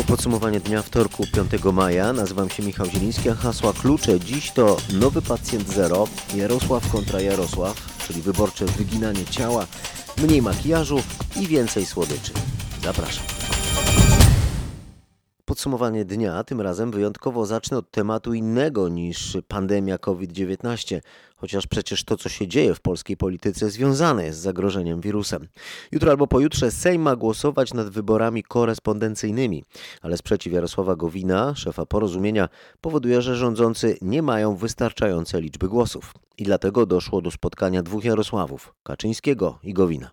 To podsumowanie dnia wtorku 5 maja. Nazywam się Michał Zieliński, a hasła klucze dziś to nowy pacjent zero, Jarosław kontra Jarosław, czyli wyborcze wyginanie ciała, mniej makijażu i więcej słodyczy. Zapraszam. Podsumowanie dnia, tym razem wyjątkowo zacznę od tematu innego niż pandemia COVID-19, chociaż przecież to, co się dzieje w polskiej polityce, związane jest z zagrożeniem wirusem. Jutro albo pojutrze Sejm ma głosować nad wyborami korespondencyjnymi, ale sprzeciw Jarosława Gowina, szefa porozumienia, powoduje, że rządzący nie mają wystarczającej liczby głosów. I dlatego doszło do spotkania dwóch Jarosławów, Kaczyńskiego i Gowina.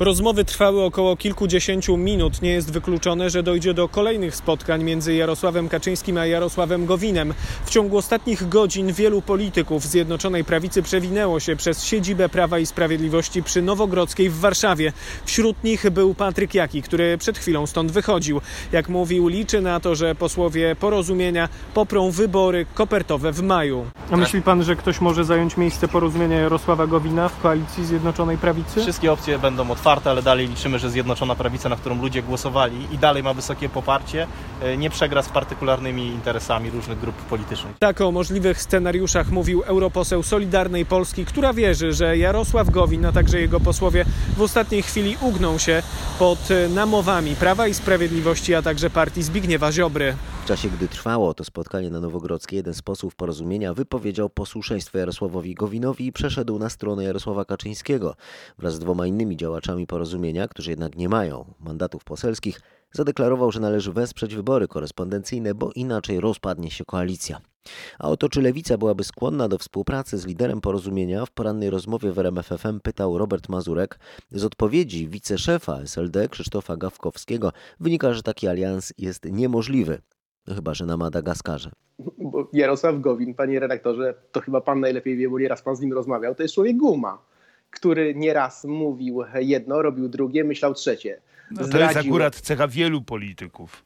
Rozmowy trwały około kilkudziesięciu minut. Nie jest wykluczone, że dojdzie do kolejnych spotkań między Jarosławem Kaczyńskim a Jarosławem Gowinem. W ciągu ostatnich godzin wielu polityków Zjednoczonej Prawicy przewinęło się przez siedzibę Prawa i Sprawiedliwości przy Nowogrodzkiej w Warszawie. Wśród nich był Patryk Jaki, który przed chwilą stąd wychodził. Jak mówił, liczy na to, że posłowie porozumienia poprą wybory kopertowe w maju. A myśli pan, że ktoś może zająć miejsce porozumienia Jarosława Gowina w koalicji Zjednoczonej Prawicy? Wszystkie opcje będą otwarte ale dalej liczymy, że Zjednoczona Prawica, na którą ludzie głosowali i dalej ma wysokie poparcie, e, nie przegra z partykularnymi interesami różnych grup politycznych. Tak o możliwych scenariuszach mówił europoseł Solidarnej Polski, która wierzy, że Jarosław Gowin, a także jego posłowie w ostatniej chwili ugną się pod namowami Prawa i Sprawiedliwości, a także partii Zbigniewa Ziobry. Czasie, gdy trwało to spotkanie na Nowogrodzkiej, jeden z posłów porozumienia wypowiedział posłuszeństwo Jarosławowi Gowinowi i przeszedł na stronę Jarosława Kaczyńskiego. Wraz z dwoma innymi działaczami porozumienia, którzy jednak nie mają mandatów poselskich, zadeklarował, że należy wesprzeć wybory korespondencyjne, bo inaczej rozpadnie się koalicja. A oto czy lewica byłaby skłonna do współpracy z liderem porozumienia, w porannej rozmowie w RMFFM pytał Robert Mazurek. Z odpowiedzi wiceszefa SLD Krzysztofa Gawkowskiego wynika, że taki alians jest niemożliwy. No chyba, że na Madagaskarze. Bo Jarosław Gowin, panie redaktorze, to chyba pan najlepiej wie, bo nieraz pan z nim rozmawiał, to jest człowiek guma, który nieraz mówił jedno, robił drugie, myślał trzecie. No to jest akurat cecha wielu polityków.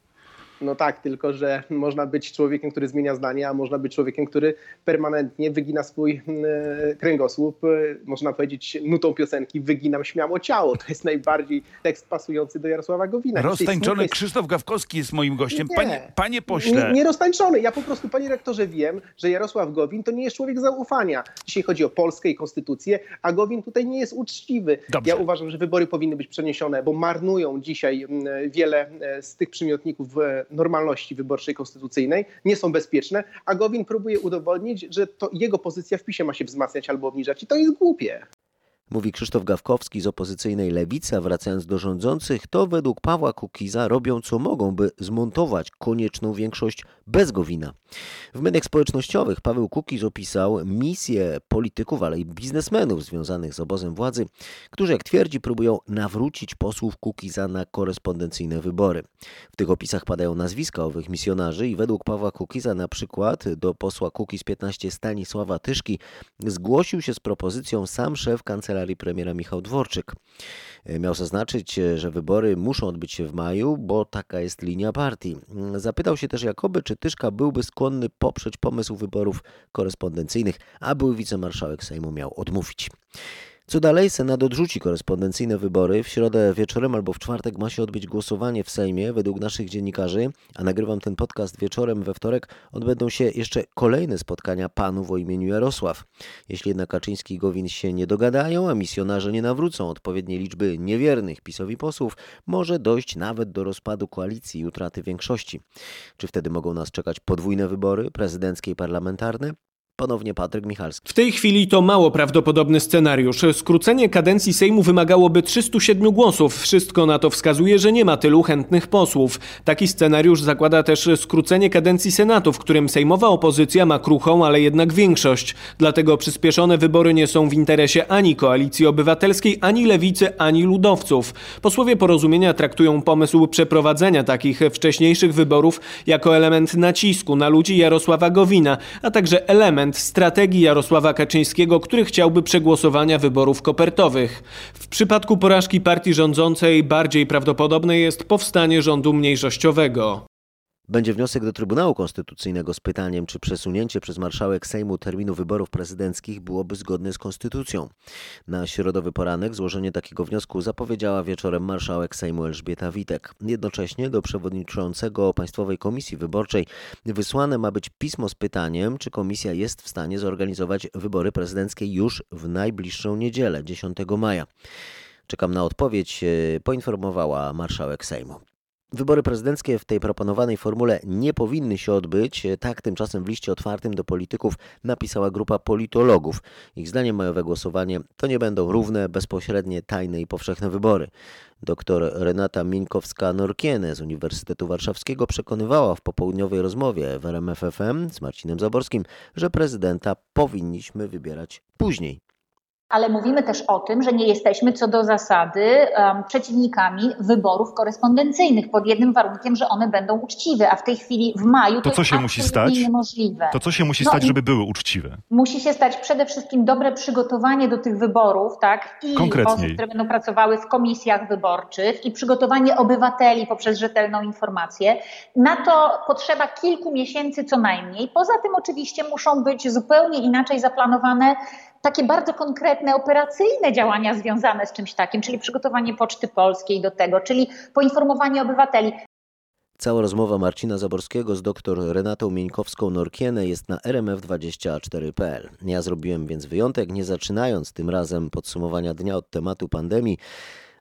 No tak, tylko że można być człowiekiem, który zmienia zdanie, a można być człowiekiem, który permanentnie wygina swój e, kręgosłup. E, można powiedzieć nutą piosenki Wyginam śmiało ciało. To jest najbardziej tekst pasujący do Jarosława Gowina. Roztańczony Krzysztof Gawkowski jest moim gościem. Nie. Panie, panie pośle. Nie, nie roztańczony. Ja po prostu, panie rektorze, wiem, że Jarosław Gowin to nie jest człowiek zaufania. Dzisiaj chodzi o Polskę i konstytucję, a Gowin tutaj nie jest uczciwy. Dobrze. Ja uważam, że wybory powinny być przeniesione, bo marnują dzisiaj mm, wiele e, z tych przymiotników normalności wyborczej konstytucyjnej, nie są bezpieczne, a Gowin próbuje udowodnić, że to jego pozycja w PiSie ma się wzmacniać albo obniżać i to jest głupie. Mówi Krzysztof Gawkowski z opozycyjnej lewicy, wracając do rządzących, to według Pawła Kukiza robią co mogą, by zmontować konieczną większość bez Gowina. W mediach społecznościowych Paweł Kukiz opisał misję polityków, ale i biznesmenów związanych z obozem władzy, którzy, jak twierdzi, próbują nawrócić posłów Kukiza na korespondencyjne wybory. W tych opisach padają nazwiska owych misjonarzy i według Pawła Kukiza na przykład do posła Kukiz 15 Stanisława Tyszki zgłosił się z propozycją sam szef kancelarii premiera Michał Dworczyk. Miał zaznaczyć, że wybory muszą odbyć się w maju, bo taka jest linia partii. Zapytał się też Jakoby, czy Tyszka byłby skłonny poprzeć pomysł wyborów korespondencyjnych, a były wicemarszałek Sejmu miał odmówić. Co dalej? Senat odrzuci korespondencyjne wybory. W środę wieczorem albo w czwartek ma się odbyć głosowanie w Sejmie według naszych dziennikarzy, a nagrywam ten podcast wieczorem we wtorek. Odbędą się jeszcze kolejne spotkania panów o imieniu Jarosław. Jeśli jednak Kaczyński i Gowin się nie dogadają, a misjonarze nie nawrócą odpowiedniej liczby niewiernych PiSowi posłów, może dojść nawet do rozpadu koalicji i utraty większości. Czy wtedy mogą nas czekać podwójne wybory, prezydenckie i parlamentarne? Ponownie Patryk Michalski. W tej chwili to mało prawdopodobny scenariusz. Skrócenie kadencji Sejmu wymagałoby 307 głosów. Wszystko na to wskazuje, że nie ma tylu chętnych posłów. Taki scenariusz zakłada też skrócenie kadencji Senatu, w którym sejmowa opozycja ma kruchą, ale jednak większość. Dlatego przyspieszone wybory nie są w interesie ani koalicji obywatelskiej, ani lewicy, ani ludowców. Posłowie porozumienia traktują pomysł przeprowadzenia takich wcześniejszych wyborów jako element nacisku na ludzi Jarosława Gowina, a także element element strategii Jarosława Kaczyńskiego, który chciałby przegłosowania wyborów kopertowych. W przypadku porażki partii rządzącej bardziej prawdopodobne jest powstanie rządu mniejszościowego. Będzie wniosek do Trybunału Konstytucyjnego z pytaniem, czy przesunięcie przez marszałek Sejmu terminu wyborów prezydenckich byłoby zgodne z konstytucją. Na środowy poranek złożenie takiego wniosku zapowiedziała wieczorem marszałek Sejmu Elżbieta Witek. Jednocześnie do przewodniczącego Państwowej Komisji Wyborczej wysłane ma być pismo z pytaniem, czy komisja jest w stanie zorganizować wybory prezydenckie już w najbliższą niedzielę, 10 maja. Czekam na odpowiedź, e, poinformowała marszałek Sejmu. Wybory prezydenckie w tej proponowanej formule nie powinny się odbyć. Tak tymczasem w liście otwartym do polityków napisała grupa politologów. Ich zdaniem majowe głosowanie to nie będą równe, bezpośrednie, tajne i powszechne wybory. Doktor Renata Mińkowska-Norkiene z Uniwersytetu Warszawskiego przekonywała w popołudniowej rozmowie w RMFFM z Marcinem Zaborskim, że prezydenta powinniśmy wybierać później ale mówimy też o tym, że nie jesteśmy co do zasady um, przeciwnikami wyborów korespondencyjnych pod jednym warunkiem, że one będą uczciwe, a w tej chwili w maju to, to co się musi stać? niemożliwe. To co się musi No stać, żeby były uczciwe? Musi się stać przede wszystkim dobre przygotowanie do tych wyborów, tak? I osób, które będą pracowały w komisjach wyborczych i przygotowanie obywateli poprzez rzetelną informację. Na to potrzeba kilku miesięcy co najmniej. Poza tym oczywiście muszą być zupełnie inaczej zaplanowane takie bardzo konkretne, operacyjne działania związane z czymś takim, czyli przygotowanie Poczty Polskiej do tego, czyli poinformowanie obywateli. Cała rozmowa Marcina Zaborskiego z dr Renatą Mieńkowską-Norkiene jest na rmf24.pl. Ja zrobiłem więc wyjątek, nie zaczynając tym razem podsumowania dnia od tematu pandemii,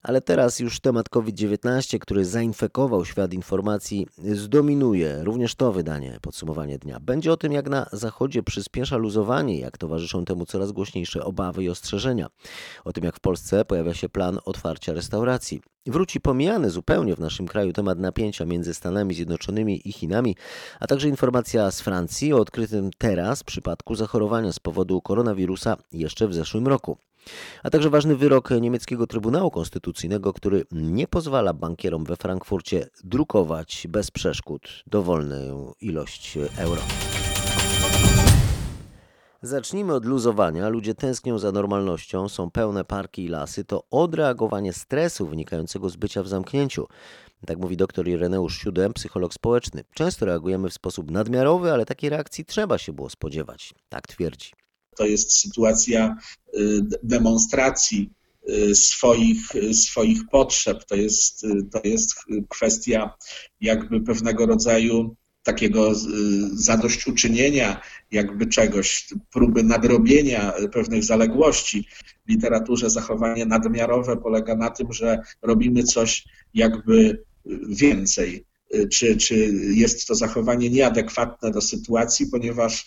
ale teraz już temat COVID-19, który zainfekował świat informacji, zdominuje również to wydanie, podsumowanie dnia. Będzie o tym, jak na Zachodzie przyspiesza luzowanie, jak towarzyszą temu coraz głośniejsze obawy i ostrzeżenia. O tym, jak w Polsce pojawia się plan otwarcia restauracji. Wróci pomijany zupełnie w naszym kraju temat napięcia między Stanami Zjednoczonymi i Chinami, a także informacja z Francji o odkrytym teraz przypadku zachorowania z powodu koronawirusa jeszcze w zeszłym roku. A także ważny wyrok niemieckiego Trybunału Konstytucyjnego, który nie pozwala bankierom we Frankfurcie drukować bez przeszkód dowolną ilość euro. Zacznijmy od luzowania. Ludzie tęsknią za normalnością, są pełne parki i lasy. To odreagowanie stresu wynikającego z bycia w zamknięciu. Tak mówi dr Ireneusz Siódem, psycholog społeczny. Często reagujemy w sposób nadmiarowy, ale takiej reakcji trzeba się było spodziewać. Tak twierdzi. To jest sytuacja y, demonstracji y, swoich, y, swoich potrzeb. To jest, to jest kwestia jakby pewnego rodzaju takiego zadośćuczynienia jakby czegoś, próby nadrobienia pewnych zaległości. W literaturze zachowanie nadmiarowe polega na tym, że robimy coś jakby więcej. Czy, czy jest to zachowanie nieadekwatne do sytuacji, ponieważ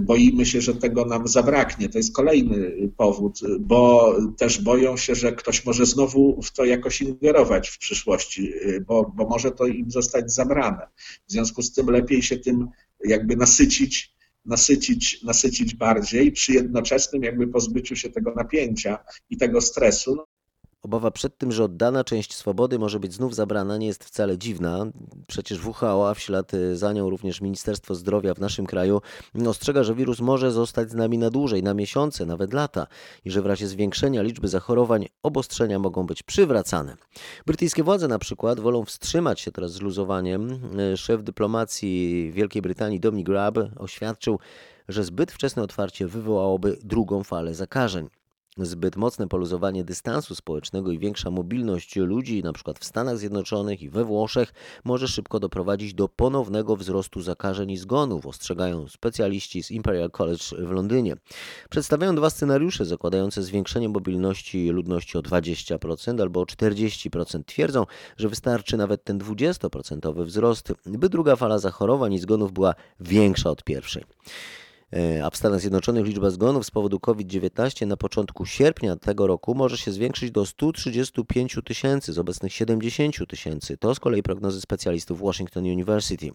boimy się, że tego nam zabraknie. To jest kolejny powód, bo też boją się, że ktoś może znowu w to jakoś ingerować w przyszłości, y, bo, bo może to im zostać zabrane. W związku z tym lepiej się tym jakby nasycić, nasycić, nasycić bardziej przy jednoczesnym jakby pozbyciu się tego napięcia i tego stresu. Obawa przed tym, że oddana część swobody może być znów zabrana, nie jest wcale dziwna. Przecież WHO, a w ślad za nią również Ministerstwo Zdrowia w naszym kraju, ostrzega, że wirus może zostać z nami na dłużej, na miesiące, nawet lata i że w razie zwiększenia liczby zachorowań obostrzenia mogą być przywracane. Brytyjskie władze na przykład wolą wstrzymać się teraz z luzowaniem. Szef dyplomacji Wielkiej Brytanii Dominic Raab oświadczył, że zbyt wczesne otwarcie wywołałoby drugą falę zakażeń. Zbyt mocne poluzowanie dystansu społecznego i większa mobilność ludzi, np. w Stanach Zjednoczonych i we Włoszech, może szybko doprowadzić do ponownego wzrostu zakażeń i zgonów, ostrzegają specjaliści z Imperial College w Londynie. Przedstawiają dwa scenariusze zakładające zwiększenie mobilności ludności o 20% albo o 40%. Twierdzą, że wystarczy nawet ten 20% wzrost, by druga fala zachorowań i zgonów była większa od pierwszej. E, A w Stanach Zjednoczonych liczba zgonów z powodu COVID-19 na początku sierpnia tego roku może się zwiększyć do 135 tysięcy z obecnych 70 tysięcy. To z kolei prognozy specjalistów Washington University.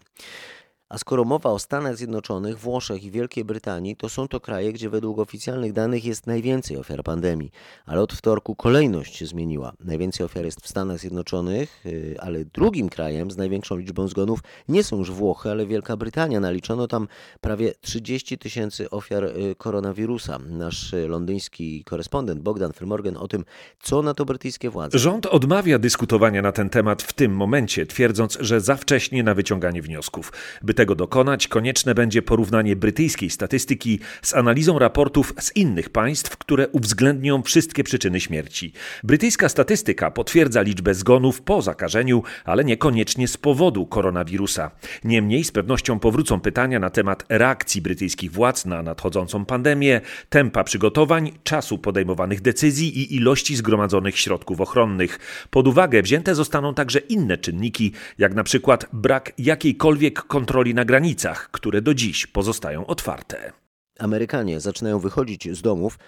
A skoro mowa o Stanach Zjednoczonych, Włoszech i Wielkiej Brytanii, to są to kraje, gdzie według oficjalnych danych jest najwięcej ofiar pandemii. Ale od wtorku kolejność się zmieniła. Najwięcej ofiar jest w Stanach Zjednoczonych, yy, ale drugim krajem z największą liczbą zgonów nie są już Włochy, ale Wielka Brytania. Naliczono tam prawie 30 tysięcy ofiar yy, koronawirusa. Nasz yy, londyński korespondent Bogdan Firmorgan o tym, co na to brytyjskie władze. Rząd odmawia dyskutowania na ten temat w tym momencie, twierdząc, że za wcześnie na wyciąganie wniosków. By tego dokonać, konieczne będzie porównanie brytyjskiej statystyki z analizą raportów z innych państw, które uwzględnią wszystkie przyczyny śmierci. Brytyjska statystyka potwierdza liczbę zgonów po zakażeniu, ale niekoniecznie z powodu koronawirusa. Niemniej z pewnością powrócą pytania na temat reakcji brytyjskich władz na nadchodzącą pandemię, tempa przygotowań, czasu podejmowanych decyzji i ilości zgromadzonych środków ochronnych. Pod uwagę wzięte zostaną także inne czynniki, jak na przykład brak jakiejkolwiek kontroli na granicach, które do dziś pozostają otwarte. Amerykanie zaczynają wychodzić z domów.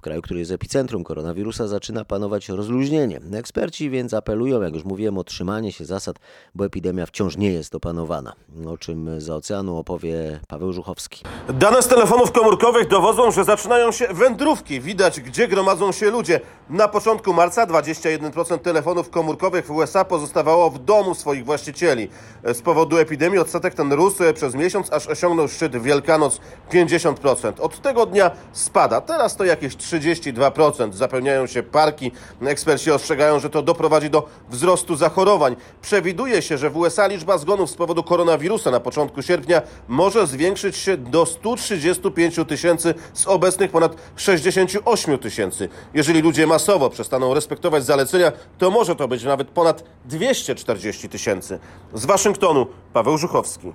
W kraju, który jest epicentrum koronawirusa, zaczyna panować rozluźnienie. Eksperci więc apelują, jak już mówiłem, o trzymanie się zasad, bo epidemia wciąż nie jest opanowana. O czym za oceanu opowie Paweł Żuchowski. Dane z telefonów komórkowych dowodzą, że zaczynają się wędrówki. Widać, gdzie gromadzą się ludzie. Na początku marca 21% telefonów komórkowych w USA pozostawało w domu swoich właścicieli. Z powodu epidemii odsetek ten rósł przez miesiąc, aż osiągnął szczyt Wielkanoc 50%. Od tego dnia spada. Teraz to jakieś 32%. Zapełniają się parki. Eksperci ostrzegają, że to doprowadzi do wzrostu zachorowań. Przewiduje się, że w USA liczba zgonów z powodu koronawirusa na początku sierpnia może zwiększyć się do 135 tysięcy z obecnych ponad 68 tysięcy. Jeżeli ludzie masowo przestaną respektować zalecenia, to może to być nawet ponad 240 tysięcy. Z Waszyngtonu Paweł Żuchowski.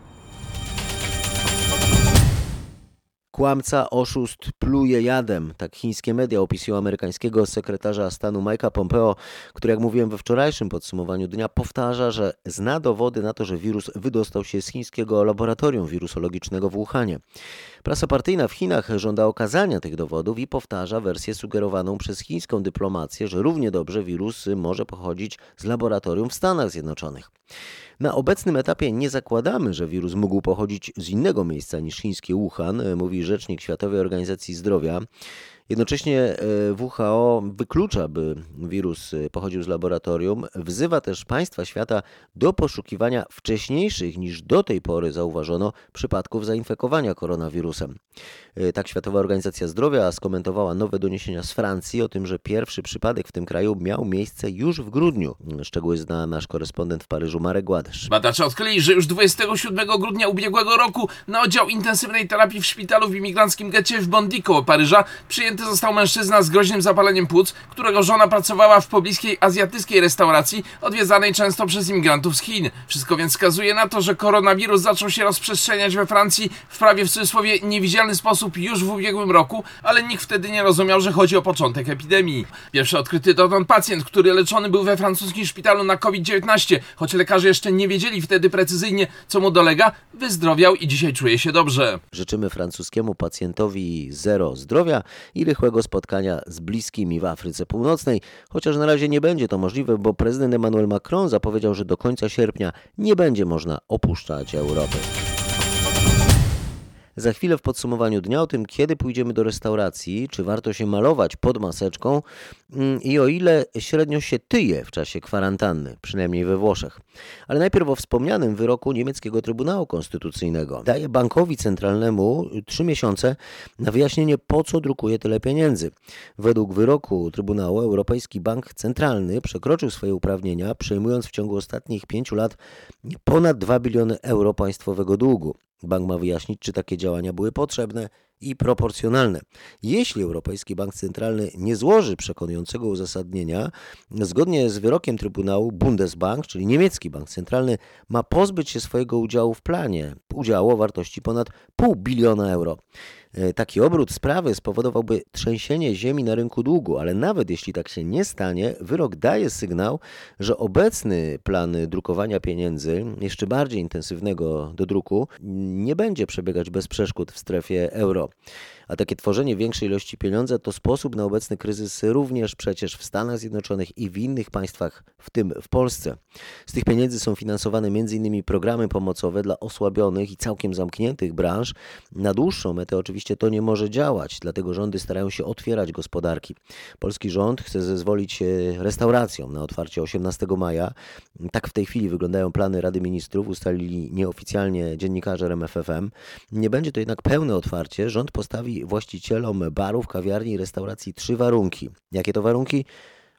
Kłamca, oszust, pluje jadem. Tak chińskie media opisują amerykańskiego sekretarza stanu Mike'a Pompeo, który, jak mówiłem we wczorajszym podsumowaniu dnia, powtarza, że zna dowody na to, że wirus wydostał się z chińskiego laboratorium wirusologicznego w Wuhanie. Prasa partyjna w Chinach żąda okazania tych dowodów i powtarza wersję sugerowaną przez chińską dyplomację, że równie dobrze wirus może pochodzić z laboratorium w Stanach Zjednoczonych. Na obecnym etapie nie zakładamy, że wirus mógł pochodzić z innego miejsca niż chińskie Wuhan, mówi rzecznik Światowej Organizacji Zdrowia. Jednocześnie WHO wyklucza, by wirus pochodził z laboratorium. Wzywa też państwa świata do poszukiwania wcześniejszych niż do tej pory zauważono przypadków zainfekowania koronawirusem. Tak Światowa Organizacja Zdrowia skomentowała nowe doniesienia z Francji o tym, że pierwszy przypadek w tym kraju miał miejsce już w grudniu. Szczegóły zna nasz korespondent w Paryżu Marek Gładysz. Badacze odkryli, że już 27 grudnia ubiegłego roku na oddział intensywnej terapii w szpitalu w imigranckim getcie w Bondy koło Paryża przyjęty został mężczyzna z groźnym zapaleniem płuc, którego żona pracowała w pobliskiej azjatyckiej restauracji odwiedzanej często przez imigrantów z Chin. Wszystko więc wskazuje na to, że koronawirus zaczął się rozprzestrzeniać we Francji w prawie w cudzysłowie niewidzialny sposób już w ubiegłym roku, ale nikt wtedy nie rozumiał, że chodzi o początek epidemii. Pierwszy odkryty dotąd pacjent, który leczony był we francuskim szpitalu na COVID-19, choć lekarze jeszcze nie wiedzieli wtedy precyzyjnie, co mu dolega, wyzdrowiał i dzisiaj czuje się dobrze. Życzymy francuskiemu pacjentowi zero zdrowia i rychłego spotkania z bliskimi w Afryce Północnej, chociaż na razie nie będzie to możliwe, bo prezydent Emmanuel Macron zapowiedział, że do końca sierpnia nie będzie można opuszczać Europy. Za chwilę w podsumowaniu dnia o tym, kiedy pójdziemy do restauracji, czy warto się malować pod maseczką mm, i o ile średnio się tyje w czasie kwarantanny, przynajmniej we Włoszech. Ale najpierw o wspomnianym wyroku niemieckiego Trybunału Konstytucyjnego. Daje bankowi centralnemu trzy miesiące na wyjaśnienie, po co drukuje tyle pieniędzy. Według wyroku Trybunału Europejski Bank Centralny przekroczył swoje uprawnienia, przejmując w ciągu ostatnich pięciu lat ponad 2 biliony euro państwowego długu. Bank ma wyjaśnić, czy takie działania były potrzebne i proporcjonalne. Jeśli Europejski Bank Centralny nie złoży przekonującego uzasadnienia, zgodnie z wyrokiem Trybunału Bundesbank, czyli niemiecki bank centralny, ma pozbyć się swojego udziału w planie, udziału o wartości ponad pół biliona euro. Taki obrót sprawy spowodowałby trzęsienie ziemi na rynku długu, ale nawet jeśli tak się nie stanie, wyrok daje sygnał, że obecny plan drukowania pieniędzy, jeszcze bardziej intensywnego do druku, nie będzie przebiegać bez przeszkód w strefie euro. Zero. A takie tworzenie większej ilości pieniądza to sposób na obecny kryzys również przecież w Stanach Zjednoczonych i w innych państwach, w tym w Polsce. Z tych pieniędzy są finansowane m.in. programy pomocowe dla osłabionych i całkiem zamkniętych branż. Na dłuższą metę oczywiście to nie może działać, dlatego rządy starają się otwierać gospodarki. Polski rząd chce zezwolić restauracjom na otwarcie 18 maja. Tak w tej chwili wyglądają plany Rady Ministrów, ustalili nieoficjalnie dziennikarze RMFFM. Nie będzie to jednak pełne otwarcie. Rząd postawi właścicielom barów, kawiarni i restauracji trzy warunki. Jakie to warunki?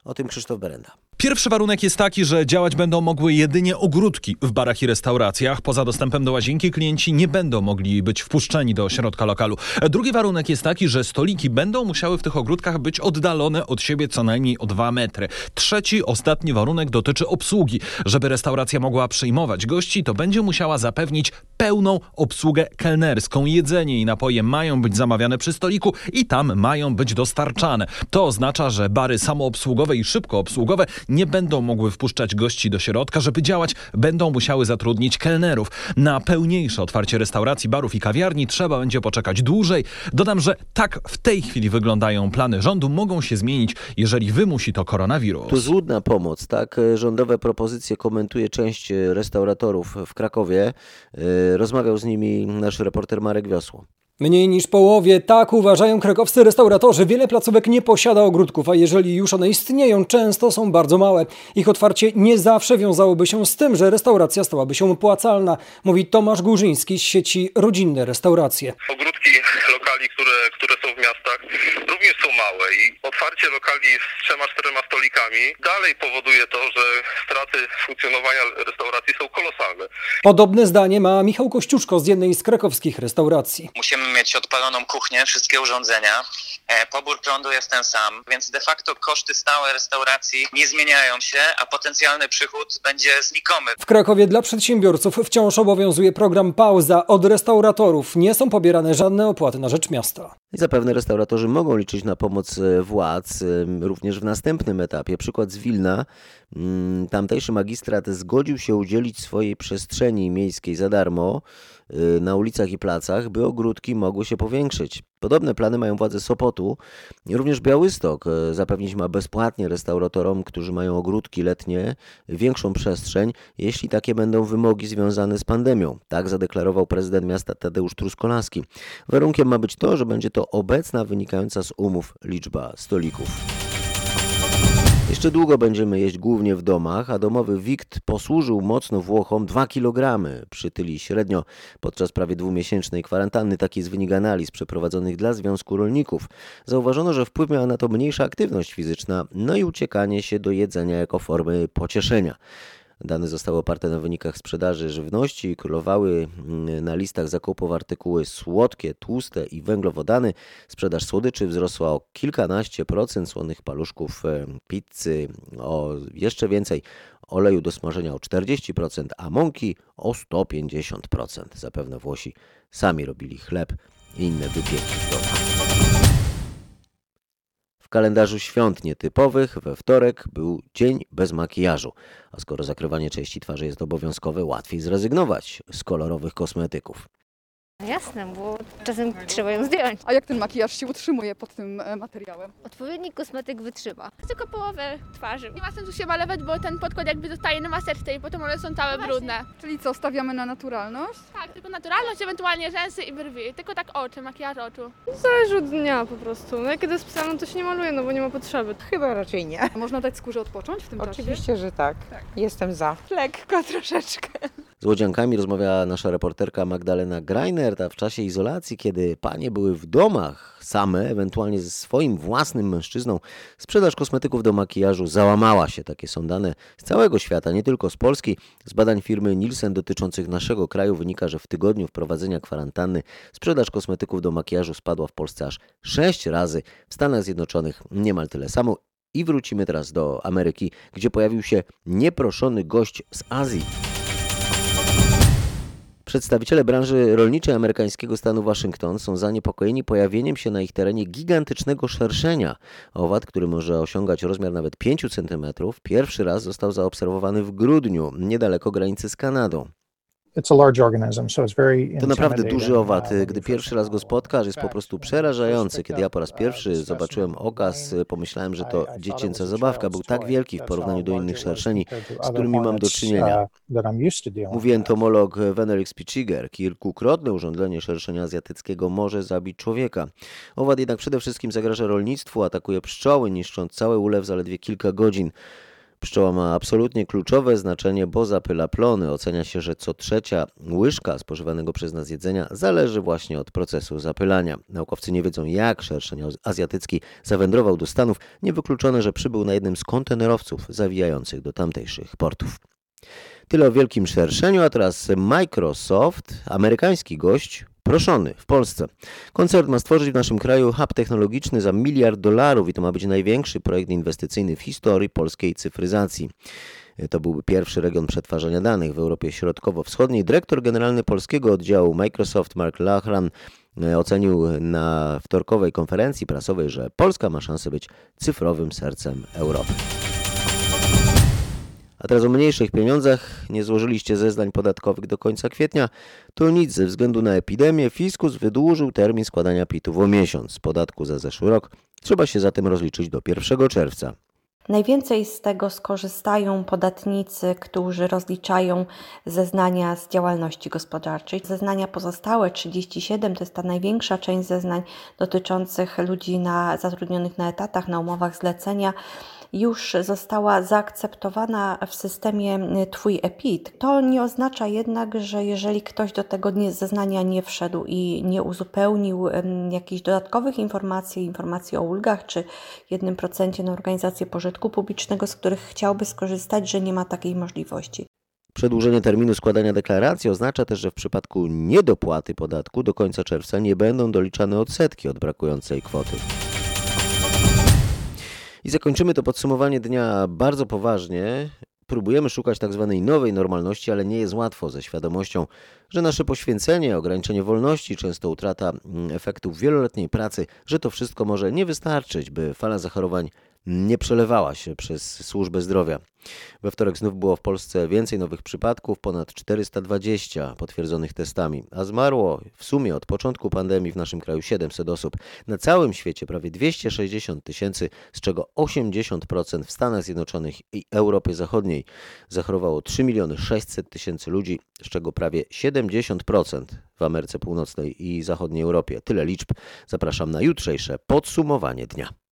O tym Krzysztof Berenda. Pierwszy warunek jest taki, że działać będą mogły jedynie ogródki w barach i restauracjach. Poza dostępem do łazienki klienci nie będą mogli być wpuszczeni do środka lokalu. Drugi warunek jest taki, że stoliki będą musiały w tych ogródkach być oddalone od siebie co najmniej o dwa metry. Trzeci, ostatni warunek dotyczy obsługi. Żeby restauracja mogła przyjmować gości, to będzie musiała zapewnić pełną obsługę kelnerską. Jedzenie i napoje mają być zamawiane przy stoliku i tam mają być dostarczane. To oznacza, że bary samoobsługowe i szybkoobsługowe nie będą mogły wpuszczać gości do środka. Żeby działać, będą musiały zatrudnić kelnerów. Na pełniejsze otwarcie restauracji, barów i kawiarni trzeba będzie poczekać dłużej. Dodam, że tak w tej chwili wyglądają plany rządu. Mogą się zmienić, jeżeli wymusi to koronawirus. To złudna pomoc, tak? Rządowe propozycje komentuje część restauratorów w Krakowie. Rozmawiał z nimi nasz reporter Marek Wiosło. Mniej niż połowie, tak uważają krakowscy restauratorzy. Wiele placówek nie posiada ogródków, a jeżeli już one istnieją, często są bardzo małe. Ich otwarcie nie zawsze wiązałoby się z tym, że restauracja stałaby się opłacalna, mówi Tomasz Górzyński z sieci Rodzinne Restauracje. Ogródki lokali, które, które są w miastach, również są małe i otwarcie lokali z trzema, czterema stolikami dalej powoduje to, że straty funkcjonowania restauracji są kolosalne. Podobne zdanie ma Michał Kościuszko z jednej z krakowskich restauracji. Musimy mieć odpaloną kuchnię, wszystkie urządzenia. E, pobór prądu jest ten sam, więc de facto koszty stałe restauracji nie zmieniają się, a potencjalny przychód będzie znikomy. W Krakowie dla przedsiębiorców wciąż obowiązuje program pauza. Od restauratorów nie są pobierane żadne opłaty na rzecz miasta. I zapewne restauratorzy mogą liczyć na pomoc e, władz również w następnym etapie. Przykład z Wilna. Mm, tamtejszy magistrat zgodził się udzielić swojej przestrzeni miejskiej za darmo y, na ulicach i placach, by ogródki mogły się powiększyć. Podobne plany mają władze Sopotu. Również Białystok zapewnić ma bezpłatnie restauratorom, którzy mają ogródki letnie, większą przestrzeń, jeśli takie będą wymogi związane z pandemią. Tak zadeklarował prezydent miasta Tadeusz Truskolaski. Warunkiem ma być to, że będzie to obecna, wynikająca z umów liczba stolików. Jeszcze długo będziemy jeść głównie w domach, a domowy wikt posłużył mocno Włochom 2 kg. Przytyli średnio podczas prawie dwumiesięcznej kwarantanny. Taki jest wynik analiz przeprowadzonych dla Związku Rolników. Zauważono, że wpływ miała na to mniejsza aktywność fizyczna, no i uciekanie się do jedzenia jako formy pocieszenia. Dane zostały oparte na wynikach sprzedaży żywności królowały mm, na listach zakupów artykuły słodkie, tłuste i węglowodany. Sprzedaż słodyczy wzrosła o kilkanaście procent, słonych paluszków, e, pizzy o jeszcze więcej, oleju do smażenia o 40%, a mąki o 150%. Zapewne Włosi sami robili chleb i inne wypieki w domu. W kalendarzu świąt nietypowych we wtorek był dzień bez makijażu, a skoro zakrywanie części twarzy jest obowiązkowe, łatwiej zrezygnować z kolorowych kosmetyków. Jasne, bo czasem trzeba ją zdjąć. A jak ten makijaż się utrzymuje pod tym e, materiałem? Odpowiedni kosmetyk wytrzyma. Tylko połowę twarzy. Nie ma sensu się malować, bo ten podkład jakby zostaje na maseczce i potem one są całe No brudne. Czyli co, stawiamy na naturalność? Tak, tylko naturalność, ewentualnie rzęsy i brwi. Tylko tak oczy, makijaż oczu. Zależy od dnia po prostu. No jak kiedy jest psa, no to się nie maluje, no bo nie ma potrzeby. Chyba raczej nie. Można dać skórze odpocząć w tym czasie? Oczywiście, że tak. Jestem za. Lekko troszeczkę. Z łodziankami rozmawiała nasza reporterka Magdalena Greiner, a w czasie izolacji, kiedy panie były w domach same, ewentualnie ze swoim własnym mężczyzną, sprzedaż kosmetyków do makijażu załamała się. Takie są dane z całego świata, nie tylko z Polski. Z badań firmy Nielsen dotyczących naszego kraju wynika, że w tygodniu wprowadzenia kwarantanny sprzedaż kosmetyków do makijażu spadła w Polsce aż 6 razy, w Stanach Zjednoczonych niemal tyle samo. I wrócimy teraz do Ameryki, gdzie pojawił się nieproszony gość z Azji. Przedstawiciele branży rolniczej amerykańskiego stanu Waszyngton są zaniepokojeni pojawieniem się na ich terenie gigantycznego szerszenia. Owad, który może osiągać rozmiar nawet 5 cm, pierwszy raz został zaobserwowany w grudniu, niedaleko granicy z Kanadą. To naprawdę duży owad. Gdy pierwszy raz go spotkasz, jest po prostu przerażający. Kiedy ja po raz pierwszy zobaczyłem okaz, pomyślałem, że to dziecięca zabawka. Był tak wielki w porównaniu do innych szerszeni, z którymi mam do czynienia. Mówi entomolog Venerix Pichiger. Kilkukrotne urządzenie szerszenia azjatyckiego może zabić człowieka. Owad jednak przede wszystkim zagraża rolnictwu, atakuje pszczoły, niszcząc cały ulew w zaledwie kilka godzin. Pszczoła ma absolutnie kluczowe znaczenie, bo zapyla plony. Ocenia się, że co trzecia łyżka spożywanego przez nas jedzenia zależy właśnie od procesu zapylania. Naukowcy nie wiedzą, jak szerszeń azjatycki zawędrował do Stanów. Niewykluczone, że przybył na jednym z kontenerowców zawijających do tamtejszych portów. Tyle o wielkim szerszeniu, a teraz Microsoft, amerykański gość, proszony w Polsce. Koncert ma stworzyć w naszym kraju hub technologiczny za miliard dolarów i to ma być największy projekt inwestycyjny w historii polskiej cyfryzacji. To byłby pierwszy region przetwarzania danych w Europie Środkowo-Wschodniej. Dyrektor generalny polskiego oddziału Microsoft Mark Lachran ocenił na wtorkowej konferencji prasowej, że Polska ma szansę być cyfrowym sercem Europy. A teraz o mniejszych pieniądzach. Nie złożyliście zeznań podatkowych do końca kwietnia. To nic, ze względu na epidemię fiskus wydłużył termin składania PIT-ów o miesiąc. Podatku za zeszły rok trzeba się zatem rozliczyć do 1 czerwca. Najwięcej z tego skorzystają podatnicy, którzy rozliczają zeznania z działalności gospodarczej. Zeznania pozostałe, 37, to jest ta największa część zeznań dotyczących ludzi na, zatrudnionych na etatach, na umowach zlecenia już została zaakceptowana w systemie Twój EPIT. To nie oznacza jednak, że jeżeli ktoś do tego zeznania nie wszedł i nie uzupełnił jakichś dodatkowych informacji, informacji o ulgach czy 1% na organizację pożytku publicznego, z których chciałby skorzystać, że nie ma takiej możliwości. Przedłużenie terminu składania deklaracji oznacza też, że w przypadku niedopłaty podatku do końca czerwca nie będą doliczane odsetki od brakującej kwoty. I zakończymy to podsumowanie dnia bardzo poważnie. Próbujemy szukać tak zwanej nowej normalności, ale nie jest łatwo ze świadomością, że nasze poświęcenie, ograniczenie wolności, często utrata efektów wieloletniej pracy, że to wszystko może nie wystarczyć, by fala zachorowań nie przelewała się przez służbę zdrowia. We wtorek znów było w Polsce więcej nowych przypadków, ponad 420 potwierdzonych testami, a zmarło w sumie od początku pandemii w naszym kraju 700 osób. Na całym świecie prawie 260 tysięcy, z czego 80% w Stanach Zjednoczonych i Europie Zachodniej. Zachorowało 3 miliony 600 tysięcy ludzi, z czego prawie 70% w Ameryce Północnej i Zachodniej Europie. Tyle liczb. Zapraszam na jutrzejsze podsumowanie dnia.